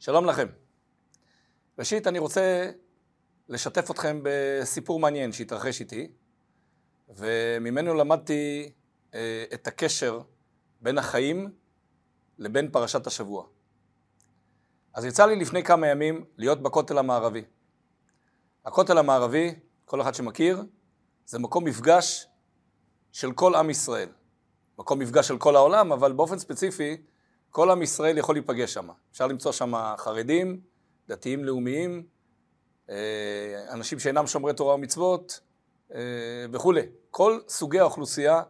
שלום לכם. ראשית, אני רוצה לשתף אתכם בסיפור מעניין שהתרחש איתי, וממנו למדתי אה, את הקשר בין החיים לבין פרשת השבוע. אז יצא לי לפני כמה ימים להיות בכותל המערבי. הכותל המערבי, כל אחד שמכיר, זה מקום מפגש של כל עם ישראל. מקום מפגש של כל העולם, אבל באופן ספציפי, כל עם ישראל יכול להיפגש שם. אפשר למצוא שם חרדים, דתיים לאומיים, אה, אנשים שאינם שומרי תורה ומצוות אה, וכולי. כל סוגי האוכלוסייה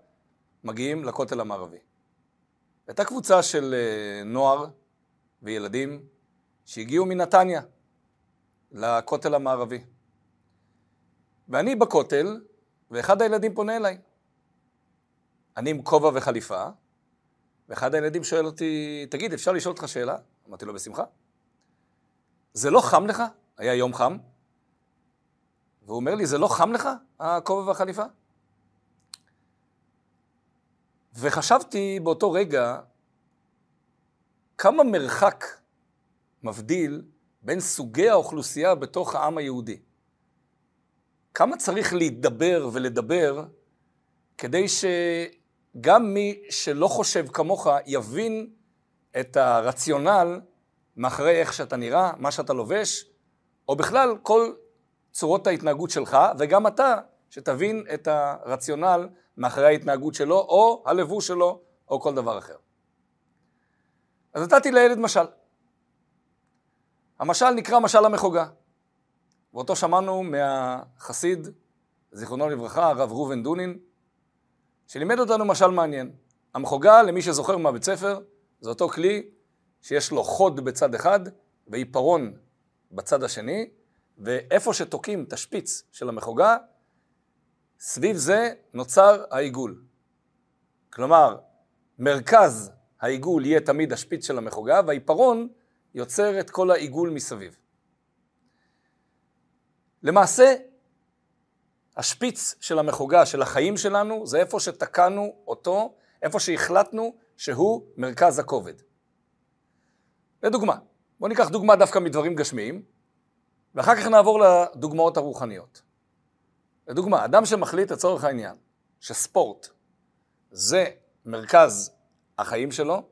מגיעים לכותל המערבי. הייתה קבוצה של אה, נוער וילדים שהגיעו מנתניה לכותל המערבי. ואני בכותל, ואחד הילדים פונה אליי. אני עם כובע וחליפה, ואחד הילדים שואל אותי, תגיד, אפשר לשאול אותך שאלה? אמרתי לו, בשמחה. זה לא חם לך? היה יום חם. והוא אומר לי, זה לא חם לך, הכובע והחליפה? וחשבתי באותו רגע, כמה מרחק מבדיל בין סוגי האוכלוסייה בתוך העם היהודי. כמה צריך להידבר ולדבר כדי שגם מי שלא חושב כמוך יבין את הרציונל מאחורי איך שאתה נראה, מה שאתה לובש, או בכלל כל צורות ההתנהגות שלך, וגם אתה, שתבין את הרציונל מאחורי ההתנהגות שלו, או הלבוש שלו, או כל דבר אחר. אז נתתי לילד משל. המשל נקרא משל המחוגה. ואותו שמענו מהחסיד, זיכרונו לברכה, הרב ראובן דונין, שלימד אותנו משל מעניין. המחוגה, למי שזוכר מהבית ספר, זה אותו כלי שיש לו חוד בצד אחד ועיפרון בצד השני, ואיפה שתוקעים את השפיץ של המחוגה, סביב זה נוצר העיגול. כלומר, מרכז העיגול יהיה תמיד השפיץ של המחוגה, והעיפרון יוצר את כל העיגול מסביב. למעשה, השפיץ של המחוגה, של החיים שלנו, זה איפה שתקענו אותו, איפה שהחלטנו שהוא מרכז הכובד. לדוגמה, בואו ניקח דוגמה דווקא מדברים גשמיים, ואחר כך נעבור לדוגמאות הרוחניות. לדוגמה, אדם שמחליט לצורך העניין שספורט זה מרכז החיים שלו,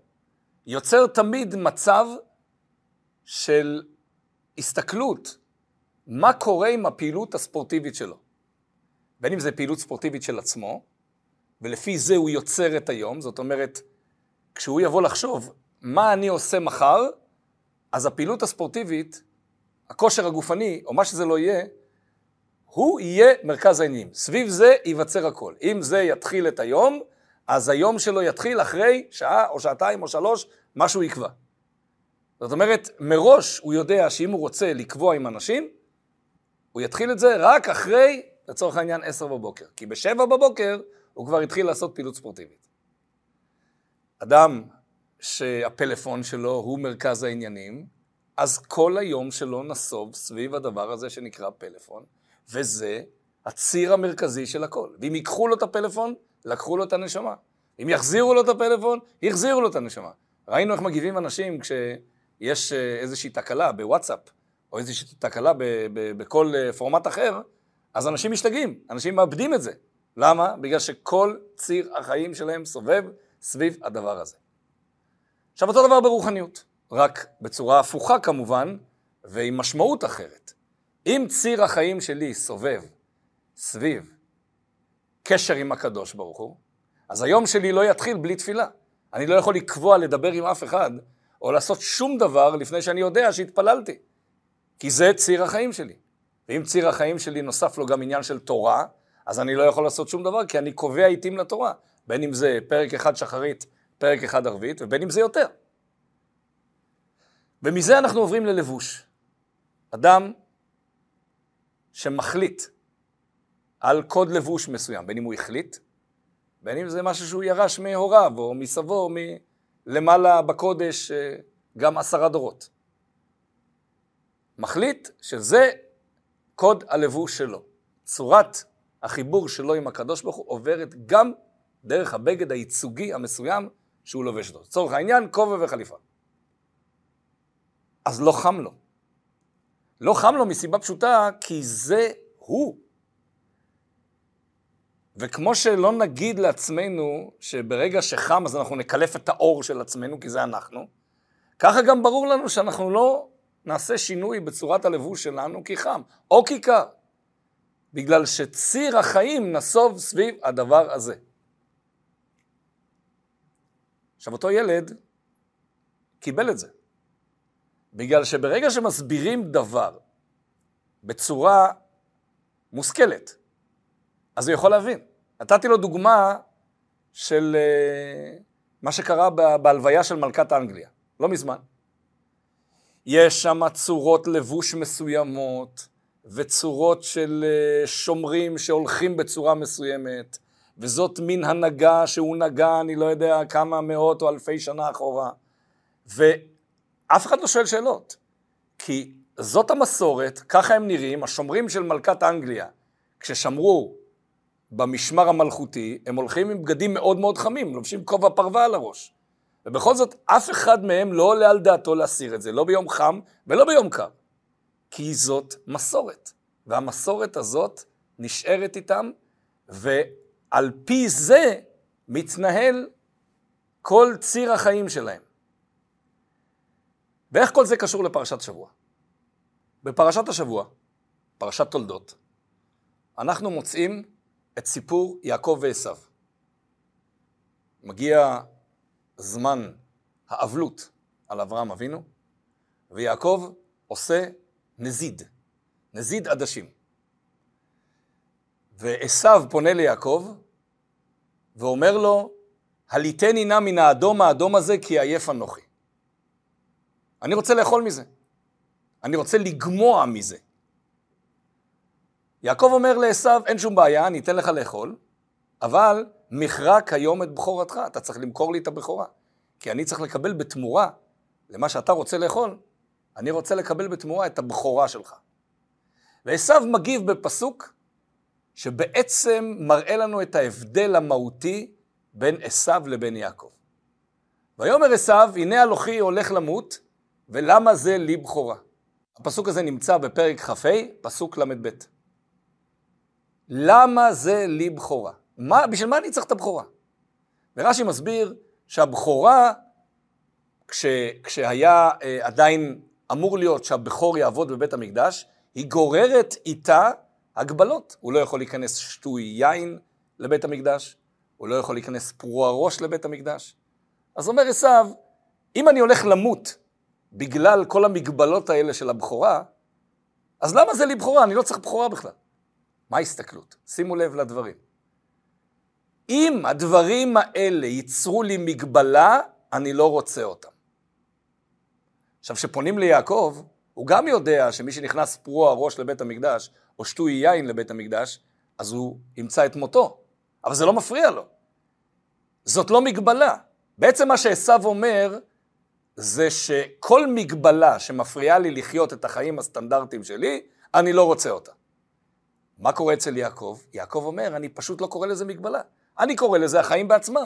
יוצר תמיד מצב של הסתכלות מה קורה עם הפעילות הספורטיבית שלו. בין אם זה פעילות ספורטיבית של עצמו, ולפי זה הוא יוצר את היום, זאת אומרת, כשהוא יבוא לחשוב מה אני עושה מחר, אז הפעילות הספורטיבית, הכושר הגופני, או מה שזה לא יהיה, הוא יהיה מרכז העניינים. סביב זה ייווצר הכל. אם זה יתחיל את היום, אז היום שלו יתחיל אחרי שעה או שעתיים או שלוש, מה שהוא יקבע. זאת אומרת, מראש הוא יודע שאם הוא רוצה לקבוע עם אנשים, הוא יתחיל את זה רק אחרי, לצורך העניין, עשר בבוקר. כי בשבע בבוקר הוא כבר התחיל לעשות פעילות ספורטיבית. אדם שהפלאפון שלו הוא מרכז העניינים, אז כל היום שלו נסוב סביב הדבר הזה שנקרא פלאפון, וזה הציר המרכזי של הכל. ואם ייקחו לו את הפלאפון, לקחו לו את הנשמה. אם יחזירו לו את הפלאפון, יחזירו לו את הנשמה. ראינו איך מגיבים אנשים כשיש אה, איזושהי תקלה בוואטסאפ, או איזושהי תקלה בכל אה, פורמט אחר, אז אנשים משתגעים, אנשים מאבדים את זה. למה? בגלל שכל ציר החיים שלהם סובב סביב הדבר הזה. עכשיו אותו דבר ברוחניות, רק בצורה הפוכה כמובן, ועם משמעות אחרת. אם ציר החיים שלי סובב סביב קשר עם הקדוש ברוך הוא, אז היום שלי לא יתחיל בלי תפילה. אני לא יכול לקבוע לדבר עם אף אחד, או לעשות שום דבר לפני שאני יודע שהתפללתי. כי זה ציר החיים שלי. ואם ציר החיים שלי נוסף לו גם עניין של תורה, אז אני לא יכול לעשות שום דבר, כי אני קובע עיתים לתורה. בין אם זה פרק אחד שחרית, פרק אחד ערבית, ובין אם זה יותר. ומזה אנחנו עוברים ללבוש. אדם שמחליט על קוד לבוש מסוים, בין אם הוא החליט, בין אם זה משהו שהוא ירש מהוריו או מסבו, מלמעלה בקודש, אה, גם עשרה דורות. מחליט שזה קוד הלבוש שלו. צורת החיבור שלו עם הקדוש ברוך הוא עוברת גם דרך הבגד הייצוגי המסוים שהוא לובש אותו. לצורך העניין, כובע וחליפה. אז לא חם לו. לא חם לו מסיבה פשוטה, כי זה הוא. וכמו שלא נגיד לעצמנו שברגע שחם אז אנחנו נקלף את האור של עצמנו, כי זה אנחנו, ככה גם ברור לנו שאנחנו לא נעשה שינוי בצורת הלבוש שלנו כי חם, או כי קר. בגלל שציר החיים נסוב סביב הדבר הזה. עכשיו, אותו ילד קיבל את זה. בגלל שברגע שמסבירים דבר בצורה מושכלת, אז הוא יכול להבין. נתתי לו דוגמה של uh, מה שקרה בהלוויה של מלכת אנגליה, לא מזמן. יש שם צורות לבוש מסוימות, וצורות של uh, שומרים שהולכים בצורה מסוימת, וזאת מין הנהגה שהוא נגע, אני לא יודע כמה מאות או אלפי שנה אחורה. ואף אחד לא שואל שאלות, כי זאת המסורת, ככה הם נראים, השומרים של מלכת אנגליה, כששמרו במשמר המלכותי, הם הולכים עם בגדים מאוד מאוד חמים, לובשים כובע פרווה על הראש. ובכל זאת, אף אחד מהם לא עולה על דעתו להסיר את זה, לא ביום חם ולא ביום קר. כי זאת מסורת. והמסורת הזאת נשארת איתם, ועל פי זה מתנהל כל ציר החיים שלהם. ואיך כל זה קשור לפרשת שבוע? בפרשת השבוע, פרשת תולדות, אנחנו מוצאים את סיפור יעקב ועשו. מגיע זמן האבלות על אברהם אבינו, ויעקב עושה נזיד, נזיד עדשים. ועשו פונה ליעקב ואומר לו, הליטני נא מן האדום האדום הזה כי עייף אנוכי. אני רוצה לאכול מזה. אני רוצה לגמוע מזה. יעקב אומר לעשו, אין שום בעיה, אני אתן לך לאכול, אבל מכרה כיום את בכורתך, אתה צריך למכור לי את הבכורה. כי אני צריך לקבל בתמורה למה שאתה רוצה לאכול, אני רוצה לקבל בתמורה את הבכורה שלך. ועשו מגיב בפסוק שבעצם מראה לנו את ההבדל המהותי בין עשו לבין יעקב. ויאמר עשו, הנה אלוכי הולך למות, ולמה זה לי בכורה? הפסוק הזה נמצא בפרק כ"ה, פסוק ל"ב. למה זה לי בכורה? מה, בשביל מה אני צריך את הבכורה? ורש"י מסביר שהבכורה, כש, כשהיה אה, עדיין אמור להיות שהבכור יעבוד בבית המקדש, היא גוררת איתה הגבלות. הוא לא יכול להיכנס שטוי יין לבית המקדש, הוא לא יכול להיכנס פרוע ראש לבית המקדש. אז אומר עשיו, אם אני הולך למות בגלל כל המגבלות האלה של הבכורה, אז למה זה לי בכורה? אני לא צריך בכורה בכלל. מה ההסתכלות? שימו לב לדברים. אם הדברים האלה ייצרו לי מגבלה, אני לא רוצה אותם. עכשיו, כשפונים ליעקב, הוא גם יודע שמי שנכנס פרוע ראש לבית המקדש, או שטוי יין לבית המקדש, אז הוא ימצא את מותו. אבל זה לא מפריע לו. זאת לא מגבלה. בעצם מה שעשו אומר, זה שכל מגבלה שמפריעה לי לחיות את החיים הסטנדרטיים שלי, אני לא רוצה אותה. מה קורה אצל יעקב? יעקב אומר, אני פשוט לא קורא לזה מגבלה. אני קורא לזה החיים בעצמם.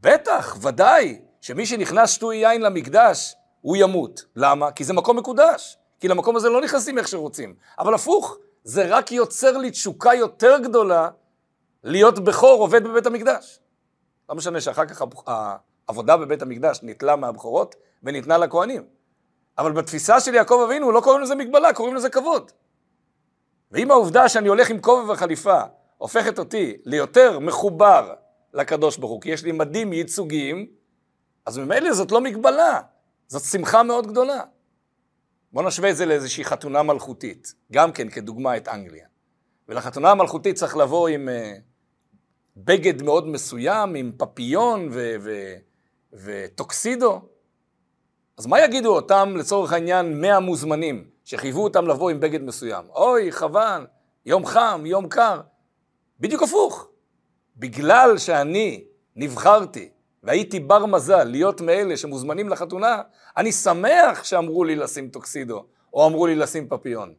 בטח, ודאי, שמי שנכנס שטוי יין למקדש, הוא ימות. למה? כי זה מקום מקודש. כי למקום הזה לא נכנסים איך שרוצים. אבל הפוך, זה רק יוצר לי תשוקה יותר גדולה להיות בכור עובד בבית המקדש. לא משנה שאחר כך העבודה בבית המקדש ניטלה מהבכורות וניתנה לכהנים. אבל בתפיסה של יעקב אבינו לא קוראים לזה מגבלה, קוראים לזה כבוד. ואם העובדה שאני הולך עם כובע וחליפה הופכת אותי ליותר מחובר לקדוש ברוך הוא, כי יש לי מדים ייצוגיים, אז ממילא זאת לא מגבלה, זאת שמחה מאוד גדולה. בואו נשווה את זה לאיזושהי חתונה מלכותית, גם כן כדוגמה את אנגליה. ולחתונה המלכותית צריך לבוא עם uh, בגד מאוד מסוים, עם פפיון וטוקסידו. אז מה יגידו אותם, לצורך העניין, 100 מוזמנים, שחייבו אותם לבוא עם בגד מסוים? אוי, חבל, יום חם, יום קר. בדיוק הפוך. בגלל שאני נבחרתי והייתי בר מזל להיות מאלה שמוזמנים לחתונה, אני שמח שאמרו לי לשים טוקסידו, או אמרו לי לשים פפיון.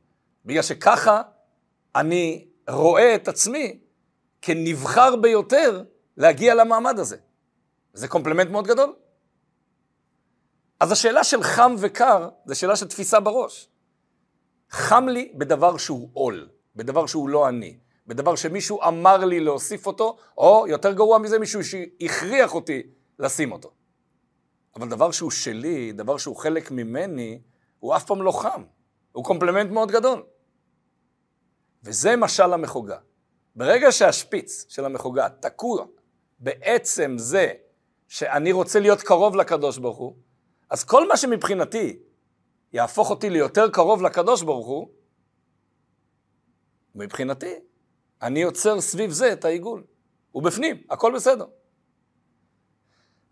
בגלל שככה אני רואה את עצמי כנבחר ביותר להגיע למעמד הזה. זה קומפלימנט מאוד גדול. אז השאלה של חם וקר, זה שאלה של תפיסה בראש. חם לי בדבר שהוא עול, בדבר שהוא לא אני, בדבר שמישהו אמר לי להוסיף אותו, או יותר גרוע מזה, מישהו שהכריח אותי לשים אותו. אבל דבר שהוא שלי, דבר שהוא חלק ממני, הוא אף פעם לא חם. הוא קומפלמנט מאוד גדול. וזה משל המחוגה. ברגע שהשפיץ של המחוגה תקוע בעצם זה שאני רוצה להיות קרוב לקדוש ברוך הוא, אז כל מה שמבחינתי יהפוך אותי ליותר קרוב לקדוש ברוך הוא, מבחינתי, אני יוצר סביב זה את העיגול. הוא בפנים, הכל בסדר.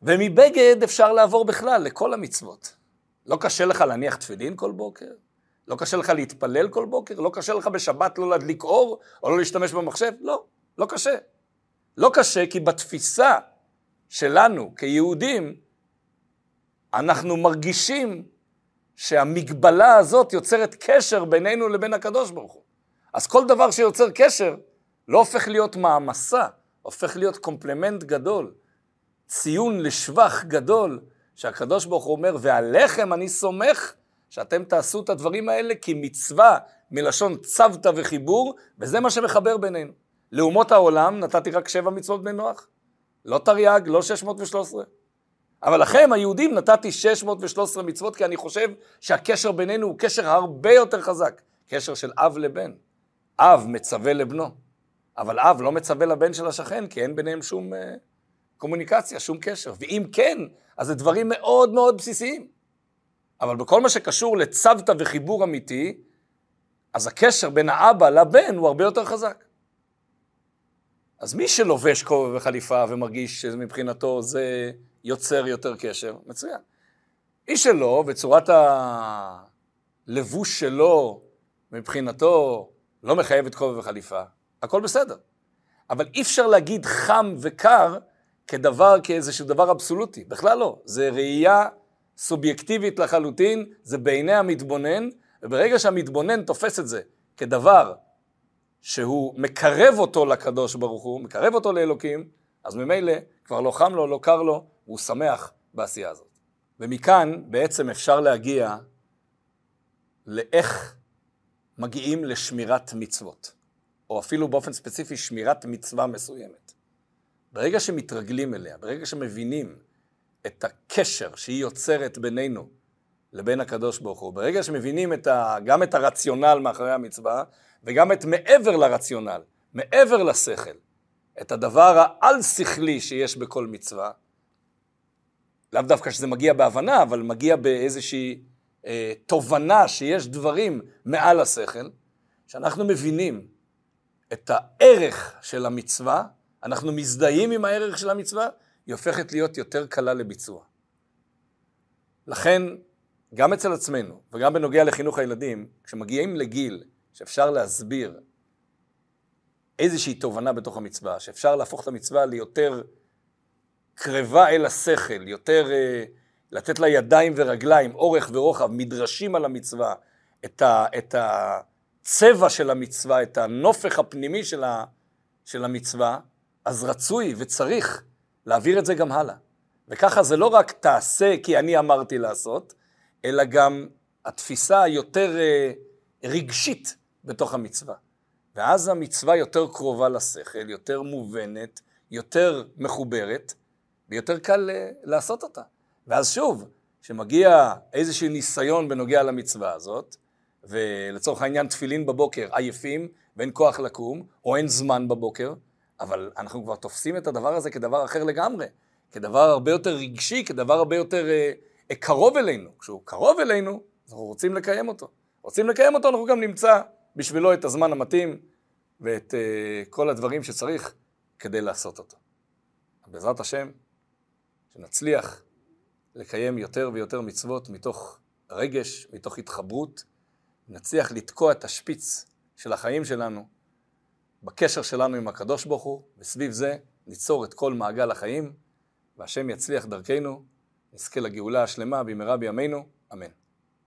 ומבגד אפשר לעבור בכלל לכל המצוות. לא קשה לך להניח תפילין כל בוקר? לא קשה לך להתפלל כל בוקר? לא קשה לך בשבת לא להדליק אור או לא להשתמש במחשב? לא, לא קשה. לא קשה כי בתפיסה שלנו כיהודים, אנחנו מרגישים שהמגבלה הזאת יוצרת קשר בינינו לבין הקדוש ברוך הוא. אז כל דבר שיוצר קשר לא הופך להיות מעמסה, הופך להיות קומפלמנט גדול, ציון לשבח גדול, שהקדוש ברוך הוא אומר, ועליכם אני סומך שאתם תעשו את הדברים האלה כי מצווה מלשון צוותא וחיבור, וזה מה שמחבר בינינו. לאומות העולם נתתי רק שבע מצוות בני נוח. לא תרי"ג, לא 613. אבל לכם, היהודים, נתתי 613 מצוות, כי אני חושב שהקשר בינינו הוא קשר הרבה יותר חזק. קשר של אב לבן. אב מצווה לבנו, אבל אב לא מצווה לבן של השכן, כי אין ביניהם שום uh, קומוניקציה, שום קשר. ואם כן, אז זה דברים מאוד מאוד בסיסיים. אבל בכל מה שקשור לצוותא וחיבור אמיתי, אז הקשר בין האבא לבן הוא הרבה יותר חזק. אז מי שלובש כובע וחליפה ומרגיש שמבחינתו זה יוצר יותר קשר, מצוין. מי שלא, וצורת הלבוש שלו מבחינתו לא מחייבת כובע וחליפה, הכל בסדר. אבל אי אפשר להגיד חם וקר כדבר, כאיזשהו דבר אבסולוטי, בכלל לא. זה ראייה סובייקטיבית לחלוטין, זה בעיני המתבונן, וברגע שהמתבונן תופס את זה כדבר שהוא מקרב אותו לקדוש ברוך הוא, מקרב אותו לאלוקים, אז ממילא כבר לא חם לו, לא קר לו, והוא שמח בעשייה הזאת. ומכאן בעצם אפשר להגיע לאיך מגיעים לשמירת מצוות, או אפילו באופן ספציפי שמירת מצווה מסוימת. ברגע שמתרגלים אליה, ברגע שמבינים את הקשר שהיא יוצרת בינינו לבין הקדוש ברוך הוא, ברגע שמבינים את ה, גם את הרציונל מאחורי המצווה, וגם את מעבר לרציונל, מעבר לשכל, את הדבר העל-שכלי שיש בכל מצווה, לאו דווקא שזה מגיע בהבנה, אבל מגיע באיזושהי אה, תובנה שיש דברים מעל השכל, שאנחנו מבינים את הערך של המצווה, אנחנו מזדהים עם הערך של המצווה, היא הופכת להיות יותר קלה לביצוע. לכן, גם אצל עצמנו, וגם בנוגע לחינוך הילדים, כשמגיעים לגיל שאפשר להסביר איזושהי תובנה בתוך המצווה, שאפשר להפוך את המצווה ליותר קרבה אל השכל, יותר uh, לתת לה ידיים ורגליים, אורך ורוחב, מדרשים על המצווה, את, ה, את הצבע של המצווה, את הנופך הפנימי של, ה, של המצווה, אז רצוי וצריך להעביר את זה גם הלאה. וככה זה לא רק תעשה כי אני אמרתי לעשות, אלא גם התפיסה היותר uh, רגשית בתוך המצווה. ואז המצווה יותר קרובה לשכל, יותר מובנת, יותר מחוברת, ויותר קל uh, לעשות אותה. ואז שוב, כשמגיע איזשהו ניסיון בנוגע למצווה הזאת, ולצורך העניין תפילין בבוקר עייפים ואין כוח לקום, או אין זמן בבוקר, אבל אנחנו כבר תופסים את הדבר הזה כדבר אחר לגמרי, כדבר הרבה יותר רגשי, כדבר הרבה יותר uh, קרוב אלינו. כשהוא קרוב אלינו, אנחנו רוצים לקיים אותו. רוצים לקיים אותו, אנחנו גם נמצא בשבילו את הזמן המתאים ואת uh, כל הדברים שצריך כדי לעשות אותו. בעזרת השם, שנצליח לקיים יותר ויותר מצוות מתוך רגש, מתוך התחברות, נצליח לתקוע את השפיץ של החיים שלנו בקשר שלנו עם הקדוש ברוך הוא, וסביב זה ניצור את כל מעגל החיים, והשם יצליח דרכנו, נזכה לגאולה השלמה במהרה בימינו, אמן.